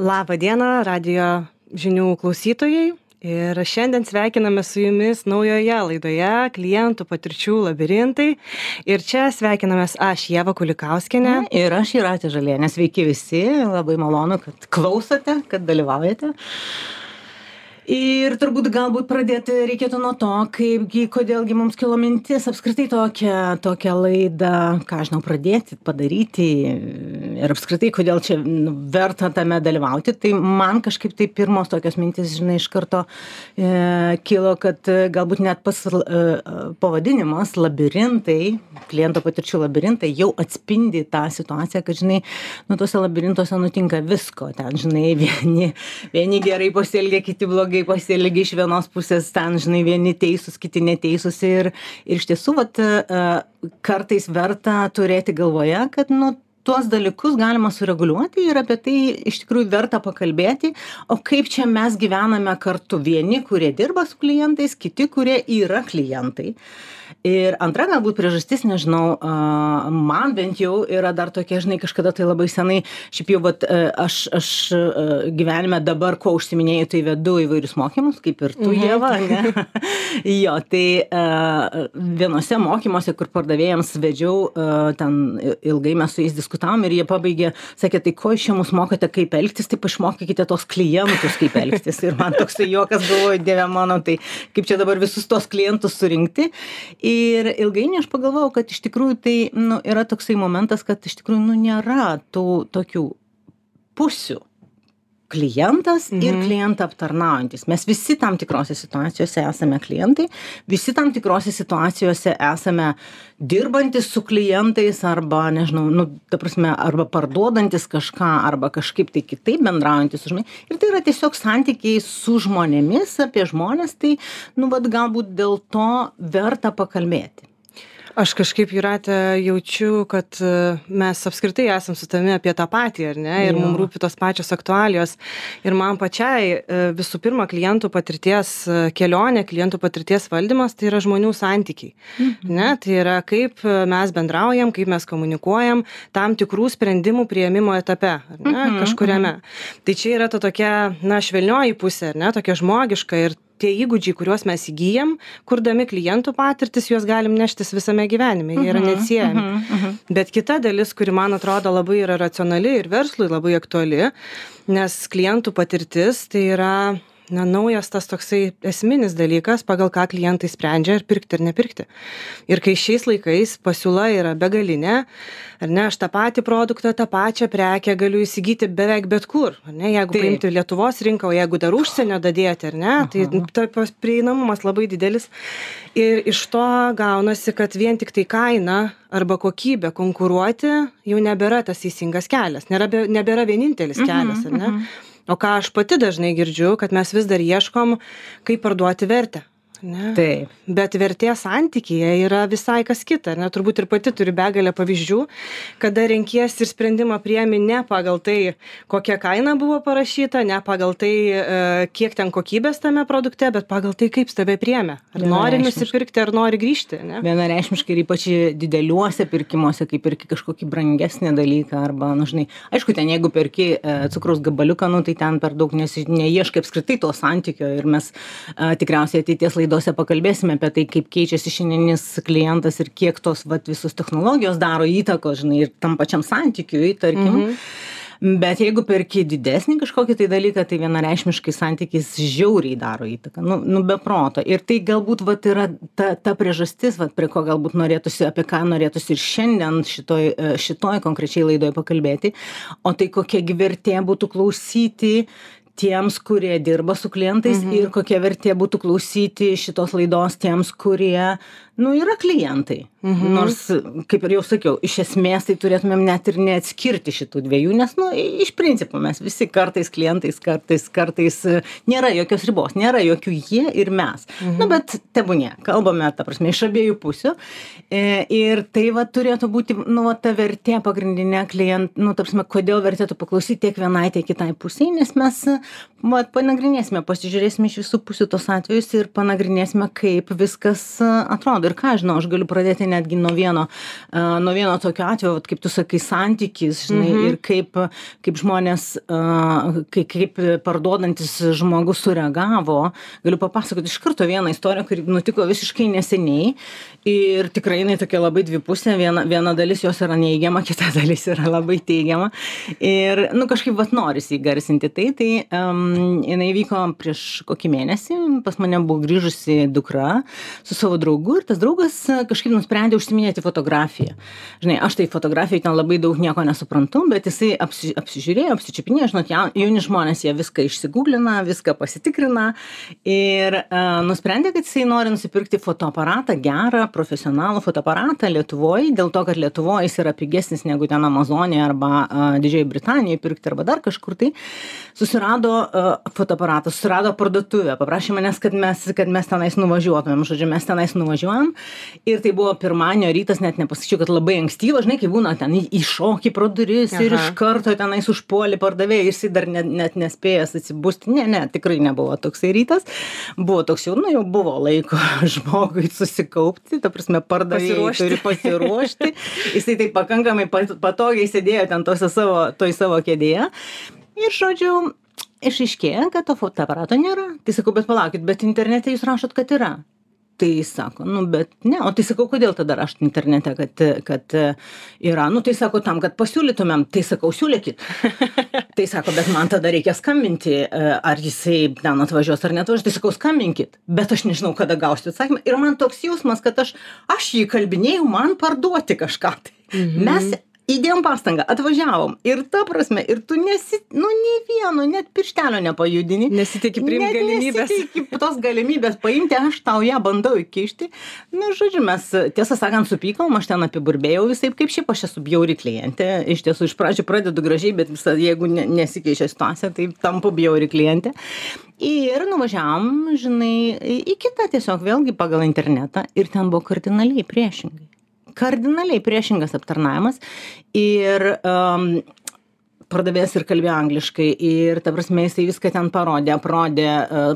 Labą dieną, radio žinių klausytojai. Ir šiandien sveikiname su jumis naujoje laidoje klientų patirčių labirintai. Ir čia sveikinamės aš, Jeva Kulikauskinė. Ir aš, Iratė Žalienė. Sveiki visi, labai malonu, kad klausote, kad dalyvaujate ir turbūt galbūt pradėti reikėtų nuo to kaipgi kodėl gi mums kilo mintis apskritai tokią tokią laidą ką aš žinau pradėti padaryti ir apskritai kodėl čia nu, verta tame dalyvauti. Tai man kažkaip tai pirmos tokios mintys žinai iš karto e, kilo kad e, galbūt net pas e, pavadinimas labirintai kliento patirčių labirintai jau atspindi tą situaciją kad žinai nu tuose labirintuose nutinka visko. Ten žinai vieni vieni gerai pasielgia kiti blogai kai pasielgi iš vienos pusės ten žinai vieni teisūs kiti neteisūs ir ir iš tiesų vat e, kartais verta turėti galvoje kad nu tuos dalykus galima sureguliuoti ir apie tai iš tikrųjų verta pakalbėti o kaip čia mes gyvename kartu? Vieni kurie dirba su klientais kiti kurie yra klientai ir antra galbūt priežastis nežinau a man bent jau yra dar tokia žinai kažkada tai labai senai šiaip jau vat e, aš aš e, gyvenime dabar kuo užsiiminėju tai vedu įvairius mokymus kaip ir tu mhm. ieva ane jo tai a vienuose mokymuose kur pardavėjams vedžiau a ten ilgai mes su jais diskutavom ir jie pabaigė sakė tai ko jūs čia mus mokote kaip elgtis? Taip išmokykite tuos klientus kaip elgtis. Ir man toksai juokas galvoju dieve mano tai kaip čia dabar visus tuos klientus surinkti ir ilgainiui aš pagalvojau kad iš tikrųjų tai nu yra toksai momentas kad iš tikrųjų nu nėra tų tokių pusių klientas ir mhm. klientą aptarnaujantis. Mes visi tam tikrose situacijose esame klientai visi tam tikrose situacijose esame dirbantys su klientais arba nežinau nu ta prasme arba parduodantys kažką arba kažkaip tai kitaip bendraujantys su žmonėm ir tai yra tiesiog santykiai su žmonėmis apie žmones tai nu vat galbūt dėl to verta pakalbėti aš kažkaip jūrate jaučiu kad e, mes apskritai esam su tavimi apie tą patį ar ne? Ir mum rūpi tos pačios aktualijos. Ir man pačiai e, visų pirma klientų patirties e, kelionė klientų patirties valdymas tai yra žmonių santykiai. Mhm. ne? Tai yra kaip mes bendraujam kaip mes komunikuojam tam tikrų sprendimų priėmimo etape ar ne? Mhm, kažkuriame. mhm. tai čia yra ta tokia na švelnioji pusė ar ne? Tokia žmogiška ir tie įgūdžiai kuriuos mes įgyjam kurdami klientų patirtis juos galim neštis visame gyvenime jie yra mhm, neatsiejami mhm, mhm. bet kita dalis kuri man atrodo labai yra racionali ir verslui labai aktuali nes klientų patirtis tai yra na naujas tas toksai esminis dalykas pagal ką klientai sprendžia ar pirkti ar nepirkti. Ir kai šiais laikais pasiūla yra begalinė ar ne aš tą patį produktą tą pačią prekę galiu įsigyti beveik bet kur ar ne jeigu paimti lietuvos rinką o jeigu dar užsienio dadėti ar ne tai tas prieinamumas labai didelis. Ir iš to gaunasi kad vien tiktai kaina arba kokybe konkuruoti jau nebėra tas teisingas kelias nėra nebėra vienintelis mhm, kelias ar ne. mhm o ką aš pati dažnai girdžiu kad mes vis dar ieškom kaip parduoti vertę ne? Taip. Bet vertė santykyje yra visai kas kita ne? Turbūt ir pati turi begalę pavyzdžių kada renkiesi ir sprendimą priemi ne pagal tai kokia kaina buvo parašyta ne pagal tai e, kiek ten kokybės tame produkte bet pagal tai kaip tave priėmė ar nori nusipirkti ar nori grįžti ane vienareikšmiškai ir ypač dideliuose pirkimuose kai perki kažkokį brangesnį dalyką arba nu žinai aišku ten jeigu perki e, cukraus gabaliuką nu tai ten per daug neieškai apskritai to santykio ir mes a, e, tikriausiai ateities laidose laidose pakalbėsime apie tai kaip keičiasi šiandienis klientas ir kiek tos vat visos technologijos daro įtakos žinai ir tam pačiam santykiui tarkim mhm. Bet jeigu perki didesnį kažkokį tai dalyką, tai vienareikšmiškai santykis žiauriai daro įtaką, nu, nu be proto. Ir tai galbūt vat, yra ta, ta priežastis, vat, prie ko galbūt norėtųsi, apie ką norėtųsi ir šiandien šitoj, šitoj konkrečiai laidoje pakalbėti. O tai kokia vertė būtų klausyti tiems kurie dirba su klientais mhm. ir kokia vertė būtų klausyti šitos laidos tiems kurie nu yra klientai mhm. nors kaip ir jau sakiau iš esmės tai turėtumėm net ir neatskirti šitų dviejų nes nu iš principo mes visi kartais klientais kartais kartais nėra jokios ribos nėra jokių jie ir mes nu mhm. bet tebūnie kalbame ta prasme iš abiejų pusių e, ir tai va turėtų būti nu va ta vertė pagrindinė klient nu ta prasme kodėl vertėtų paklausyt tiek vienai tiek kitai pusei nes mes vat panagrinėsime pasižiūrėsime iš visų pusių tuos atvejus ir panagrinėsime kaip viskas atrodo. Ir ką žinau aš galiu pradėti netgi nuo vieno a, nuo vieno tokio atvejo vat kaip tu sakai santykis žinai ir kaip kaip žmonės a, kai kaip parduodantis žmogus sureagavo. Galiu papasakot iš karto vieną istoriją kuri nutiko visiškai neseniai. Ir tikrai jinai tokia labai dvipusė. Viena viena dalis jos yra neigiama kita dalis yra labai teigiama. Ir nu kažkaip vat norisi įgarsinti tai. Tai jinai vyko prieš kokį mėnesį pas mane buvo grįžusi dukra su savo draugu ir tas draugas kažkaip nusprendė užsiiminėti fotografija. Žinai aš tai fotografijoj ten labai daug nieko nesuprantu bet jisai apsi apsižiūrėjo apsičiupinėjo žinot jau jauni žmonės jie viską išsiguglina viską pasitikrina ir a, nusprendė kad jisai nori nusipirkti fotoaparatą gerą profesionalų fotoaparatą lietuvoj dėl to kad lietuvoj jis yra pigesnis negu ten amazonėj arba a, didžiojoj britanijoj pirkti arba dar kažkur tai susirado a, fotoaparatą susirado parduotuvę paprašė manęs kad mes kad mes tenais nuvažiuotumėm. Žodžiu mes tenais nuvažiuojam. Ir tai buvo pirmadienio rytas net nepasakyčiau kad labai ankstyvas žinai kai būna ten įšoki pro duris ir iš karto tenais užpuoli pardavėją jisai dar net net nespėjęs atsibusti. Ne ne tikrai nebuvo toksai rytas. Buvo toks jau nu jau buvo laiko žmogui susikaupti ta prasme pardavėjai turi pasiruošti. Jisai taip pakankamai patogiai sėdėjo ten tose savo toj savo kėdėje. Ir žodžiu išaiškėja kad to fotoaparato nėra. Tai sakau bet palaukit bet internete jūs rašot kad yra. Tai sako nu bet ne. O tai sakau kodėl tada rašot internete kad kad yra? Nu tai sako tam kad pasiūlytumėm. Tai sakau siūlykit. Tai sako bet man tada reikia skambinti ar jisai ten atvažiuos ar neatvažiuos. Tai sakau skambinkit. Bet aš nežinau kada gausiu atsakymą. Ir man toks jausmas kad aš aš jį įkalbinėju man parduoti kažką. Tai mes įdėjom pastangą atvažiavom. Ir ta prasme ir tu nesi nu nei vieno net pirštelio nepajudini. Nesiteiki priimt galimybės. nesiteiki tos galimybės paimti aš tau ją bandau įkišti. Nu žodžiu mes tiesą sakant supykom aš ten apiburbėjau visaip kaip šiaip aš esu bjauri klientė. Iš tiesų iš pradžių pradedu gražiai bet visa jeigu ne nesikeičia situacija tai tampu bjauri klientė. Ir nuvažiavom žinai į kitą tiesiog vėlgi pagal internetą ir ten buvo kardinaliai priešingai kardinaliai priešingas aptarnavimas ir um, pardavėjas ir kalbėjo angliškai ir ta prasme jisai viską ten parodė aprodė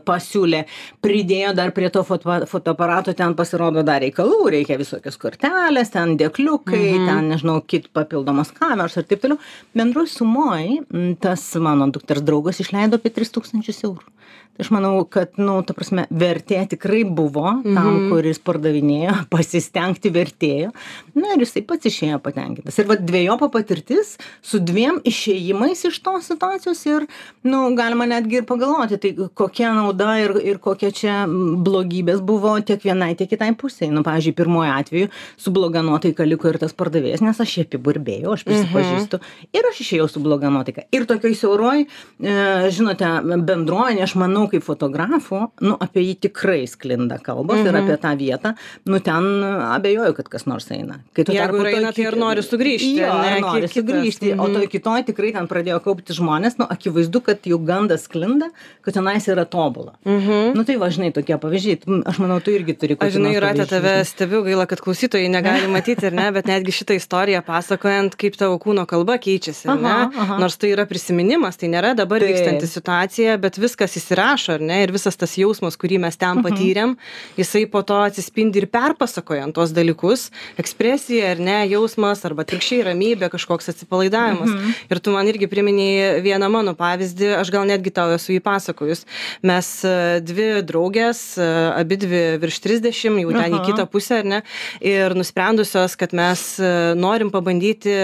pasiūlė pridėjo dar prie to foto fotoaparato ten pasirodo dar reikalų reikia visokios kortelės ten dėkliukai ten nežinau kit papildomos kameros ir taip toliau. Bendroj sumoj tas mano dukters draugas išleido apie tris tūkstančius eurų. Tai aš manau kad nu ta prasme vertė tikrai buvo tam kuris pardavinėjo pasistengti vertėjo. Na ir jisai pats išėjo patenkintas. Ir vat dvejopa patirtis su dviem išėjimais iš tos situacijos ir nu galima netgi ir pagalvoti tai kokia nauda ir ir kokia čia blogybės buvo tiek vienai tiek kitai pusei nu pavyzdžiui pirmuoju atveju su bloga nuotaika liko ir tas pardavėjas nes aš jį apiburbėjau aš prisipažįstu. Ir aš išėjau su bloga nuotaika. Ir tokioj siauroj e, žinote bendruomenėj aš manau kaip fotografų nu apie jį tikrai sklinda kalbos ir apie tą vietą. Nu ten abejoju kad kas nors eina. Kai tuo tarpu eina tai ir nori sugrįžti jo ar ne nori sugrįžti. O toj kitoj tikrai ten pradėjo kauptis žmonės nu akivaizdu kad jau gandas sklinda kad tenais yra tobula nu tai va žinai tokie pavyzdžiai aš manau tu irgi turi Aš kokių žinai, pavyzdžių, tave stebiu, gaila, kad klausytojai negali matyti, ne, bet netgi šitą istoriją pasakojant, kaip tavo kūno kalba keičiasi? Aha, aha. Nors tai yra prisiminimas, tai nėra dabar Taip. vykstanti situacija, bet viskas įsirašo, ar ne? Ir visas tas jausmas, kurį mes ten Mhm. patyrėm, jisai po to atsispindi ir perpasakojant tuos dalykus, ekspresija, ar ne, jausmas, arba atvirkščiai ramybė, kažkoks atsipalaidavimas. Mhm. Ir tu man irgi priminėjai vieną mano pavyzdį, aš gal netgi tau esu jį pasakojus. Mes e, dvi draugės, e, abi dvi virš 30, jau ten į Aha. kitą pusę, ar ne, ir nusprendusios, kad mes e, norim pabandyti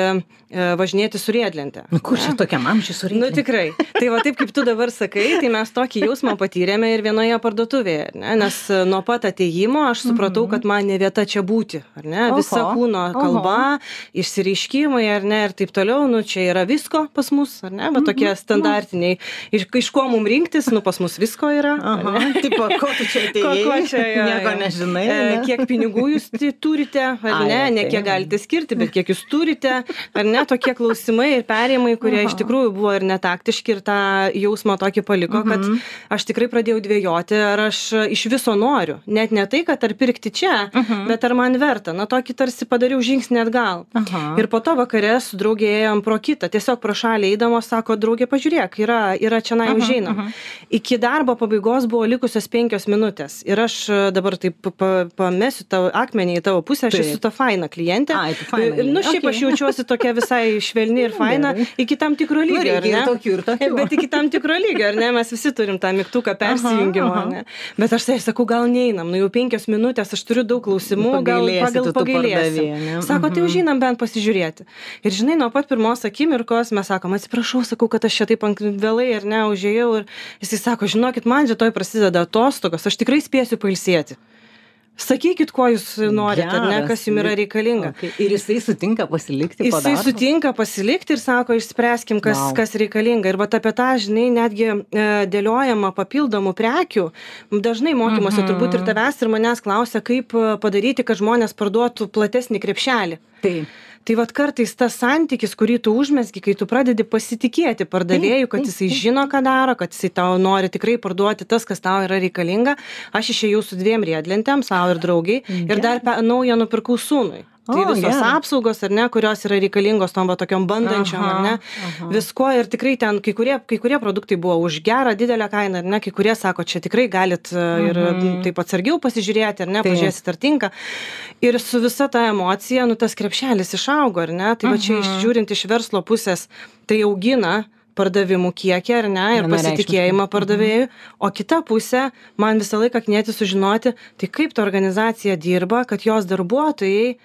važinėti su riedlente. nu kur čia tokiam amžiui Nu surinkti tikrai. Tai va taip kaip tu dabar sakai, tai mes tokį jausmą patyrėme ir vienoje parduotuvėje, ar ne? nes nuo pat ateimo aš supratau, kad man ne vieta čia būti, ar ne? Visa Oho, kūno oho. kalba, išsireiškimai, ar ne, ir taip toliau, nu čia yra visko pas mus, ar ne, bet tokie standartiniai. Iš, iš ko mums rinktis, nu pas mus visko yra. ne? tipo ko tu čia Ko, atėjai ko čia, jo, nieko nežinai E, ane? kiek pinigų jūs turite, ar Ai, ne, ne tai. kiek galite skirti, bet kiek jūs turite, ar ne, tokie klausimai ir perėjimai, kurie iš Aha. tikrųjų buvo ir netaktiški ir tą jausmą tokį paliko, kad Mhm. aš tikrai pradėjau dvėjoti, ar aš iš viso noriu. Net ne tai, kad ar pirkti čia, Mhm. bet ar man verta. Na, tokį tarsi padariau žingsnį atgal. Aha. Ir po to vakarė su draugėjom pro kitą, tiesiog pro pro šalį eidamos sako drauge pažiūrėk yra yra čionai užeinam iki darbo pabaigos buvo likusios penkios minutės. Ir aš e, dabar taip pa pamesiu tau akmenį į tavo pusę aš esu ta faina klientė. Ai, faina, Ir, nu šiaip okei. aš jaučiuosi tokia visai švelni ir faina iki tam tikro lygio ar reikia ir tokių, ir tokių. bet iki tam tikro lygio ar ne? Mes visi turim tą mygtuką persijungimo aha. ne? Bet aš tai sakau gal neinam nu jau penkios minutės aš turiu daug klausimų gal Pagailėsi pagal pagailėsim pardavėjų, ne? sako tai Mhm. užeinam bent pasižiūrėti. Ir žinai nuo pat pirmos akimirkos mes sakom atsiprašau sakau kad aš čia taip vėlai ar ne užėjau ir jisai sako žinokit man rytoj prasideda atostogos aš tikrai spėsiu pailsėti sakykit ko jūs norit ar ne Geras, kas jum yra reikalinga Okay. Ir jisai sutinka pasilikti Jisai darbo? sutinka pasilikti ir sako, išspręskim, kas, Vau. kas reikalinga. Ir va apie tą, žinai, netgi e, dėliojama papildomų prekių. Dažnai mokymuose Mhm. turbūt ir tavęs, ir manęs klausia, kaip e, padaryti, kad žmonės parduotų platesnį krepšelį. Taip. Tai vad kartais tas santykis, kurį tu užmesgi, kai tu pradedi pasitikėti pardavėju, kad jisai žino, ką daro, kad jisai tau nori tikrai parduoti tas, kas tau yra reikalinga. Aš išėjau su dviem riedlentėm, savo ir draugiai, ir dar naują nupirkau sūnui. Tai O, visos gerai. apsaugos, ar ne, kurios yra reikalingos tom va tokiom bandančiom, ar ne, Aha, aha. visko ir tikrai ten kai kurie, kai kurie produktai buvo už gerą, didelę kainą, ar ne, kai kurie sako, čia tikrai galit e, ir Mhm. taip atsargiau pasižiūrėti, ar ne, Taip. pažiūrėsit ar tinka. Ir su visa ta emocija, nu tas krepšelis išaugo, ar ne, tai va čia Mhm. iš- žiūrint iš verslo pusės, tai augina pardavimų kiekį, ar ne, ir pasitikėjimą pardavėjų, o kita pusė, man visą laiką knieti sužinoti, tai kaip ta organizacija dirba, kad jos darbuotojai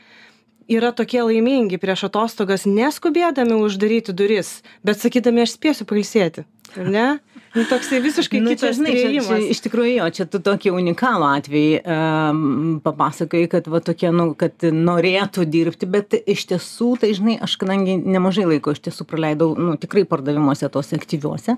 yra tokie laimingi prieš atostogas neskubėdami uždaryti duris, bet sakydami, aš spėsiu pailsėti. Ar ne? Nu, toksai visiškai Nu, kitas priėjimas. iš tikrųjų, jo, čia tu tokį unikalų atvejį um, papasakai, kad va tokie, nu, kad norėtų dirbti, bet iš tiesų, tai žinai, aš kadangi nemažai laiko iš tiesų praleidau, nu, tikrai pardavimuose tose aktyviuose,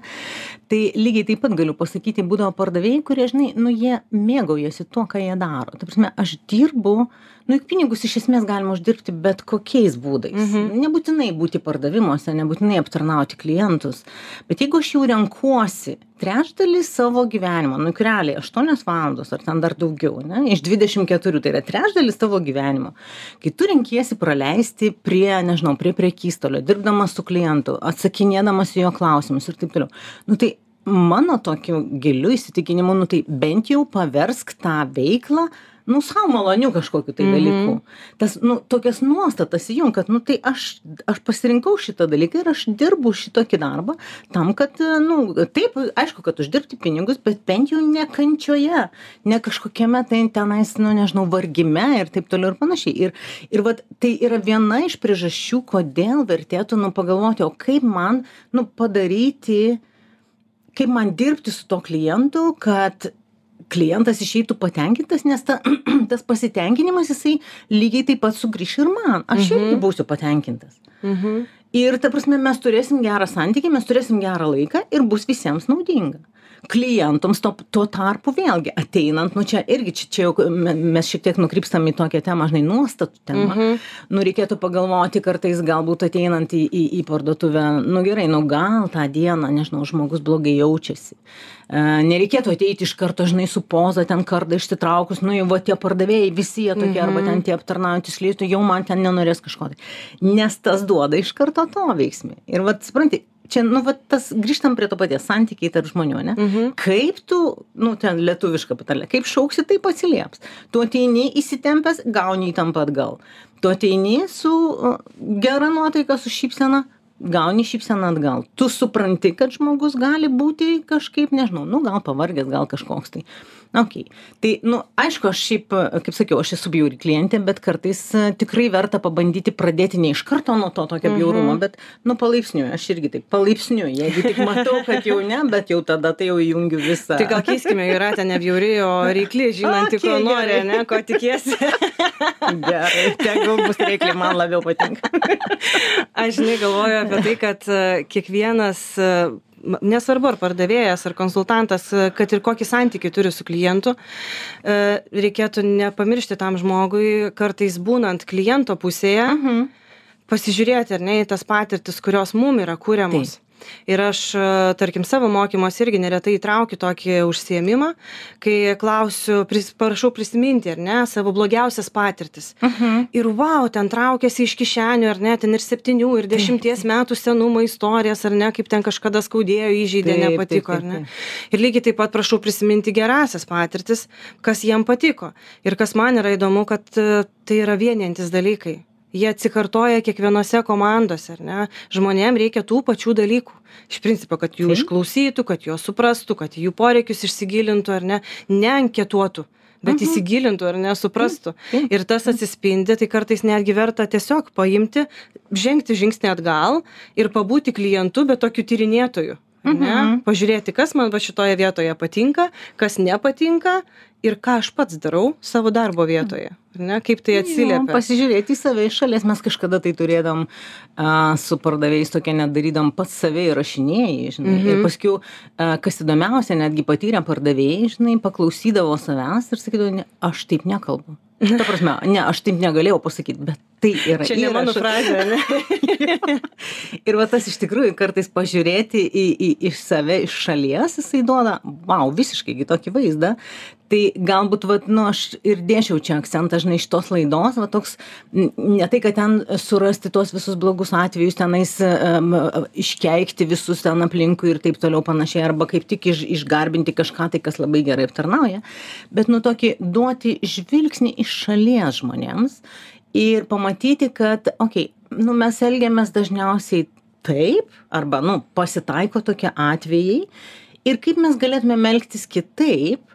tai lygiai taip pat galiu pasakyti, būdavo pardavėjai, kurie, žinai, nu, jie mėgaujasi tuo, ką jie daro. Ta prasme, aš dirbu, nu, juk pinigus iš esmės galima uždirbti bet kokiais būdais. Mhm. Nebūtinai būti pardavimuose, nebūtinai aptarnauti klientus, bet jeigu aš jau renkuosi trečdalį savo gyvenimo, nu, realiai 8 valandos ar ten dar daugiau, ne, iš 24, tai yra trečdalis tavo gyvenimo, kai tu renkiesi praleisti prie, nežinau, prie priekystolio, dirbdamas su klientu, atsakinėdamas į jo klausimus ir taip toliau. Nu, tai mano tokiu giliu įsitikinimu, nu, tai bent jau paversk tą veiklą nu sau maloniu kažkokiu tai dalyku. Tas nu tokias nuostatas įjunk kad nu tai aš aš pasirinkau šitą dalyką ir aš dirbu šitokį darbą tam kad nu taip aišku kad uždirbti pinigus bet bent jau ne kančioje ne kažkokiame tai tenais nu nežinau vargime ir taip toliau ir panašiai. Ir ir vat tai yra viena iš priežasčių kodėl vertėtų nu pagalvoti o kaip man nu padaryti kaip man dirbti su tuo klientu kad klientas išeitų patenkintas, nes ta, tas pasitenkinimas jisai lygiai taip pat sugrįš ir man. Aš Mhm. irgi būsiu patenkintas. Mhm. Ir ta prasme, mes turėsim gerą santykį, mes turėsim gerą laiką ir bus visiems naudinga. Klientams to, tuo tarpu vėlgi ateinant, nu čia irgi, čia, čia jau me- mes šiek tiek nukrypstam į tokią temą, žinai, nuostatų temą. Mhm. Nu reikėtų pagalvoti kartais galbūt ateinant į, į, į parduotuvę, nu gerai, nu gal tą dieną, nežinau, žmogus blogai jaučiasi. E, nereikėtų ateiti iš karto, žinai, su poza ten kardą išsitraukus, nu va tie pardavėjai visi jie tokie, arba ten tie aptarnaujantys liestų, jau man ten nenorės kažko. Tai. Nes tas duoda iš karto to veiksmį. Ir va, supranti, čia, nu, va, tas grįžtam prie to paties santykiai tarp žmonių, ne? Mhm. Kaip tu, nu, ten lietuviška patarlė, kaip šauksi, taip atsilieps. Tu ateini įsitempęs, gauni įtampą atgal. Tu ateini su gera nuotaika, su šypsena, gauni šypseną atgal. Tu supranti, kad žmogus gali būti kažkaip, nežinau, nu, gal pavargęs, gal kažkoks tai. Ok. Tai, nu, aišku, aš šiaip, kaip sakiau, aš esu bjauri klientė, bet kartais e, tikrai verta pabandyti pradėti ne iš karto nuo to tokio bjaurumo, bet, nu, palaipsniui, aš irgi taip, palaipsniui, jeigu tik matau, kad jau ne, bet jau tada tai jau įjungiu visą. Tai gal keiskime, ten ne bjauri, o reikli, žinanti, ko Okei, nori, gerai. ne, ko tikiesi. Gerai, tegul bus reikli, man labiau patinka. Aš žinai galvoju apie tai, kad e, kiekvienas, e, nesvarbu ar pardavėjas, ar konsultantas, e, kad ir kokį santykį turi su klientu, e, reikėtų nepamiršti tam žmogui, kartais būnant kliento pusėje, Mhm. pasižiūrėti ar ne į tas patirtis, kurios mum yra kūriamos. Taip, Ir aš, tarkim, savo mokymuose irgi neretai įtraukiu tokį užsiemimą, kai klausiu, pris, prašau prisiminti, ar ne, savo blogiausias patirtis. Uh mhm. -huh. Ir wow, ten traukiasi iš kišenių, ar ne, ten ir septynių, ir dešimties metų senumo istorijas, ar ne, kaip ten kažkada skaudėjo, įžeidė, taip, nepatiko, taip, taip, taip. ar ne. Ir lygiai taip pat prašau prisiminti gerasias patirtis, kas jiem patiko. Ir kas man yra įdomu, kad tai yra vieniantis dalykai jie atsikartoja kiekvienose komandose ar ne? Žmonėm reikia tų pačių dalykų. Iš principo kad jų išklausytų kad juos suprastų kad į jų poreikius įsigilintų ar ne? Ne anketuotų bet mhm. įsigilintų ar ne? Suprastų. Ir tas atsispindi tai kartais netgi verta tiesiog paimti žengti žingsnį atgal ir pabūti klientu bet tokiu tyrinėtoju mhm. pažiūrėti kas man va šitoje vietoje patinka kas nepatinka ir ką aš pats darau savo darbo vietoje ne? Kaip tai atsiliepia? pasižiūrėti į save iš šalies. Mes kažkada tai turėdavom a, su pardavėjais tokią net darydavom pats save įrašinėjai žinai. Mhm. ir paskiau a, kas įdomiausia netgi patyrę pardavėjai žinai paklausydavo savęs ir sakydavo ne aš taip nekalbu ta prasme ne aš taip negalėjau pasakyt bet tai yra čia ne mano frazė ane ir va tas iš tikrųjų kartais pažiūrėti į į į save iš šalies jisai duoda vau visiškai kitokį vaizdą tai galbūt vat nu aš ir dėčiau čia akcentą žinai šitos laidos va toks ne tai kad ten surasti tuos visus blogus atvejus tenais em, iškeikti visus ten aplinkui ir taip toliau panašiai arba kaip tik iš išgarbinti kažką tai kas labai gerai aptarnauja bet nu tokį duoti žvilgsnį iš šalies žmonėms ir pamatyti kad okei nu mes elgiamės dažniausiai taip arba nu pasitaiko tokie atvejai ir kaip mes galėtumėm elgtis kitaip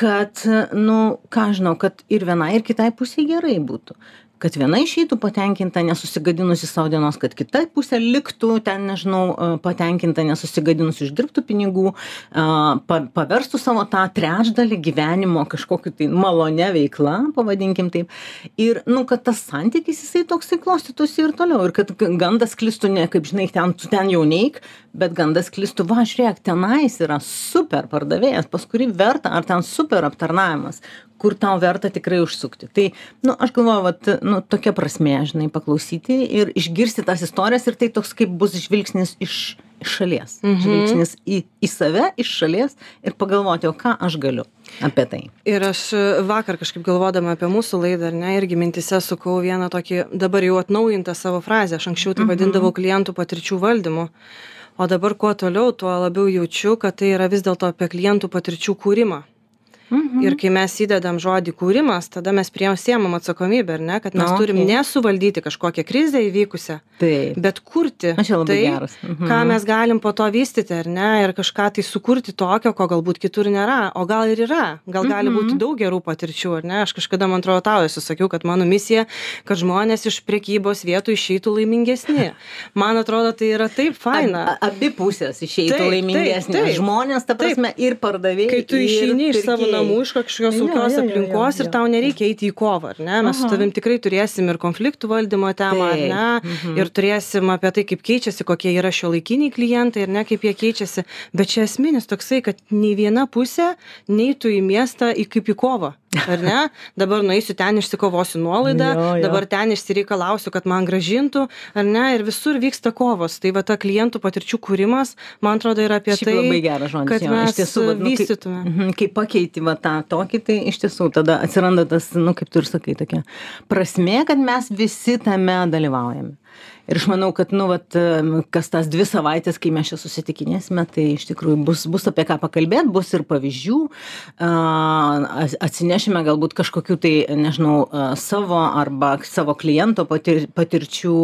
kad nu ką aš žinau kad ir vienai ir kitai pusei gerai būtų kad viena išeitų patenkinta nesusigadinusi sau dienos kad kita pusė liktų ten nežinau patenkinta nesusigadinusi uždirbtų pinigų a pa paverstų savo tą trečdalį gyvenimo kažkokiu tai malonia veikla pavadinkim taip. Ir nu kad tas santykis jisai toksai klostytųsi ir toliau. Ir kad gandas sklistų ne kaip žinai ten tu ten jau neik bet gandas sklistų va žiūrėk tenais yra super pardavėjas pas kurį verta ar ten super aptarnavimas kur tau verta tikrai užsukti. Tai nu aš galvoju vat nu tokia prasmė žinai paklausyti ir išgirsti tas istorijas ir tai toks kaip bus žvilgsnis iš iš šalies Mhm. žvilgsnis į į save iš šalies ir pagalvoti o ką aš galiu apie tai Ir aš e, vakar kažkaip galvodama apie mūsų laidą, ar ne, irgi mintise sukau vieną tokį dabar jau atnaujintą savo frazę. Aš anksčiau tai vadindavau klientų patirčių valdymu. O dabar kuo toliau, tuo labiau jaučiu, kad tai yra vis dėlto apie klientų patirčių kūrimą. Mhm. Ir kai mes įdedam žodį kūrimas, tada mes priemam atsakomybę, ar ne, kad mes Na, turim okei. nesuvaldyti kažkokią krizę įvykusią, taip bet kurti tai, geras. Mhm. ką mes galim po to vystyti, ar ne, ir kažką tai sukurti tokio, ko galbūt kitur nėra, o gal ir yra, gal gali Mhm. būti daug gerų patirčių, ar ne, aš kažkada, man atrodo, tau esu sakiau, kad mano misija, kad žmonės iš priekybos vietų išeitų laimingesni. Man atrodo, tai yra taip faina. A- abi pusės išeitų Taip, laimingesnės taip, taip. žmonės ta Taip. prasme ir pardavėjai kai tu išeini iš savo pirkėjai. Namų iš kažkokios saugios aplinkos ir tau nereikia eiti į kovą ar ne? Mes su Aha. tavim tikrai turėsim ir konfliktų valdymo temą ar Taip, ne mhm. ir turėsim apie tai kaip keičiasi kokie yra šiuolaikiniai klientai ar ne kaip jie keičiasi. Bet čia esminis toksai kad nei viena pusė neitų į miestą į kaip į kovą ar ne dabar nueisiu ten išsikovosiu nuolaidą Jo, jo. dabar ten išsireikalausiu kad man grąžintų ar ne ir visur vyksta kovos tai va ta klientų patirčių kūrimas man atrodo yra apie Šiaip tai labai geras žodis. kad jo, mes tiesų, vat, nu, kai- vystytume Mhm, Kai pakeiti va tą tokį, tai iš tiesų tada atsiranda tas, nu, kaip tu ir sakai, tokia prasme, kad mes visi tame dalyvaujame. Ir aš manau, kad, nu, vat, kas tas dvi savaitės, kai mes čia susitikinėsime, tai iš tikrųjų bus, bus apie ką pakalbėti, bus ir pavyzdžių, a, atsinešime galbūt kažkokių tai, nežinau, savo arba savo kliento patir, patirčių,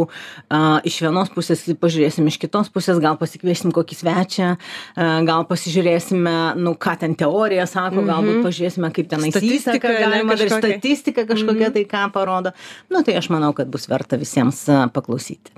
a, iš vienos pusės pažiūrėsim, iš kitos pusės gal pasikviesim kokį svečią, a, gal pasižiūrėsime, nu, ką ten teorija sako, galbūt pažiūrėsime, kaip tenai Statistika, ne, galima kažkokia. statistika kažkokia tai ką parodo. Nu, tai aš manau, kad bus verta visiems paklausyti.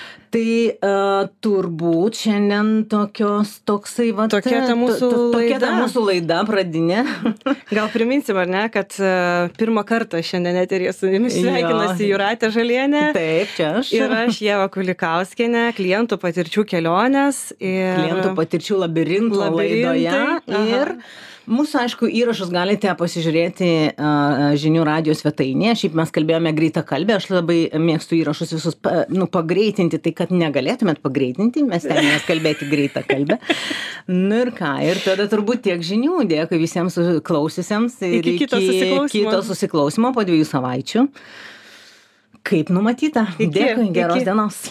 Tai uh, turbūt šiandien tokios, toksai va. Tokia ta mūsų Tokia ta mūsų laida pradinė. Gal priminsim, ar ne, kad e, pirmą kartą šiandien eterėje su jumis sveikinasi Juratė Žalienė. Taip, čia aš. Ir aš Jeva Kulikauskenė, klientų patirčių kelionės. Ir... klientų patirčių labirintų laidoje. aha. Ir mūsų, aišku, įrašus galite pasižiūrėti a, žinių radio svetainėje. Šiaip mes kalbėjome greitą kalbę, aš labai mėgstu įrašus visus pa, nu, pagreitinti tai, kad negalėtumėt pagreitinti, mes tengiamės kalbėti greitą kalbą. Nu ir ką, ir tada turbūt tiek žinių. Dėkui visiems klausysiams ir iki kito susiklausimo, kito susiklausimo po dviejų savaičių. Kaip numatyta. Iki, Dėkui, geros iki. dienos.